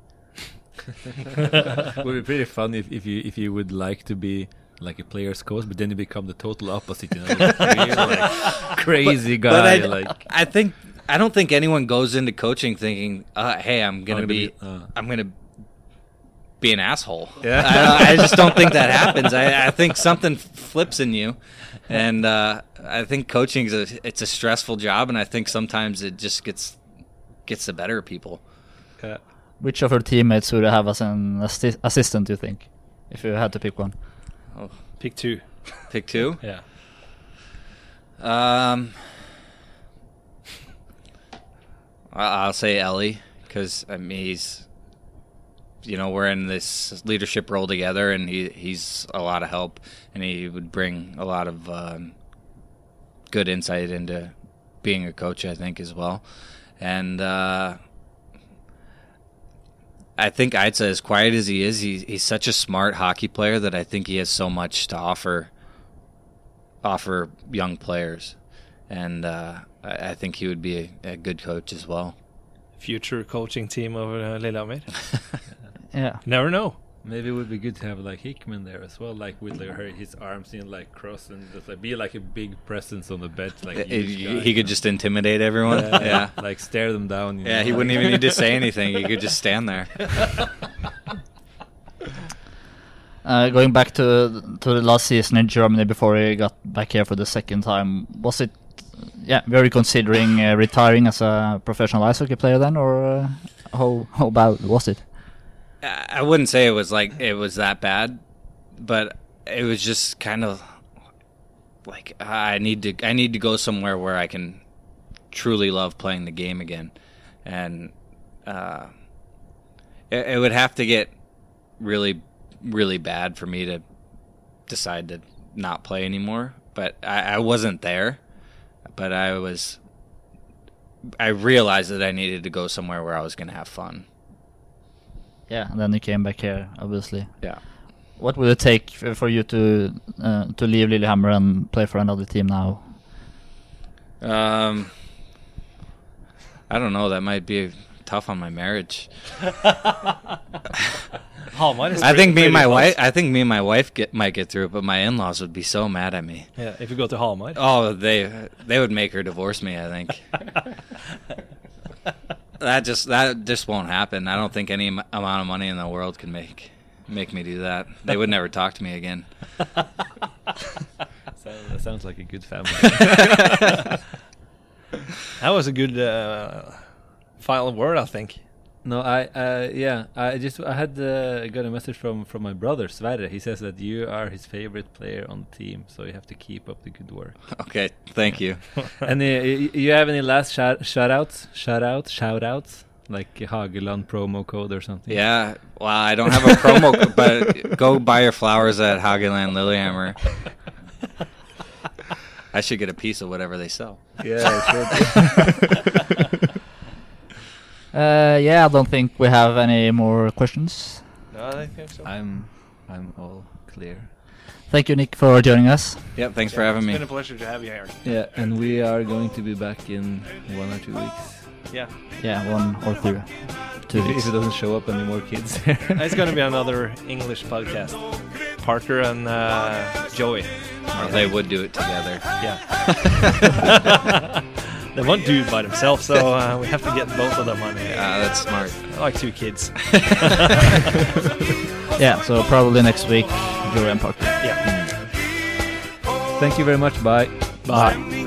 <laughs> would be pretty fun if, if you if you would like to be like a player's coach, but then you become the total opposite. You know, like, real, like, <laughs> crazy guy. But I, like I think I don't think anyone goes into coaching thinking, uh, "Hey, I'm gonna, gonna be, be- uh. I'm gonna be an asshole." Yeah. I, I just don't think that happens. I, I think something flips in you, and uh, I think coaching is a it's a stressful job, and I think sometimes it just gets gets the better of people. uh, Which of your teammates would you have as an assi- assistant? Do you think, if you had to pick one? Pick two. Pick two. <laughs> Yeah. Um, I'll say Ellie because I mean he's, you know, we're in this leadership role together, and he he's a lot of help, and he would bring a lot of um, good insight into being a coach, I think, as well, and. Uh, I think Aitza, as quiet as he is, he, he's such a smart hockey player that I think he has so much to offer offer young players, and uh, I, I think he would be a, a good coach as well. Future coaching team of uh, Lillehammer. <laughs> Yeah. Never know. maybe it would be good to have like Hickman there as well, like with like her, his arms in like cross and just like be like a big presence on the bench, like It- he guy, he could know? just intimidate everyone. Yeah, yeah. like stare them down. You know, he like- wouldn't even need to say <laughs> anything. He could just stand there. <laughs> Uh, going back to to the last season in Germany before he got back here for the second time, was it? Yeah, were you considering uh, retiring as a professional ice hockey player then, or uh, how how bad was it? I wouldn't say it was like it was that bad, but it was just kind of like I need to I need to go somewhere where I can truly love playing the game again, and uh, it, it would have to get really really bad for me to decide to not play anymore. But I, I wasn't there, but I was. I realized that I needed to go somewhere where I was going to have fun. Yeah, and then you came back here, obviously. Yeah. What would it take for you to uh, to leave Lillehammer and play for another team now? Um, I don't know. That might be tough on my marriage. <laughs> Hamar is I think me and my wife. I think me and my wife get might get through it, but my in-laws would be so mad at me. Yeah, if you go to Hamar. Oh, they they would make her divorce me. I think <laughs> that just that just won't happen. I don't think any am- amount of money in the world can make make me do that. They would never talk to me again. <laughs> So, that sounds like a good family. <laughs> That was a good uh, final word, I think. No, I uh, yeah, I just I had uh, got a message from from my brother Sverre. He says that you are his favorite player on the team, so you have to keep up the good work. <laughs> Okay, thank you. <laughs> and uh, you have any last shout shout outs, shout outs, shout outs like Hageland promo code or something. Yeah, well, I don't have a promo, <laughs> co- but go buy your flowers at Hageland Lillehammer. I should get a piece of whatever they sell. yeah. Uh, yeah, I don't think we have any more questions. No, I think so. I'm I'm all clear. Thank you, Nick, for joining us. Yep, thanks for having it's me. It's been a pleasure to have you here. Yeah, and we are going to be back in one or two weeks. Yeah, Yeah, one or two. Two If, weeks. if it doesn't show up any more kids there. <laughs> it's going to be another English podcast. Parker and uh, Joey. Or they would do it together. Yeah. <laughs> <laughs> they won't do it by themselves, so uh, we have to get both of them on here. Yeah, that's smart. I like two kids. <laughs> <laughs> Yeah, so probably next week, Joey and Parker. Yeah. Thank you very much. Bye. Bye.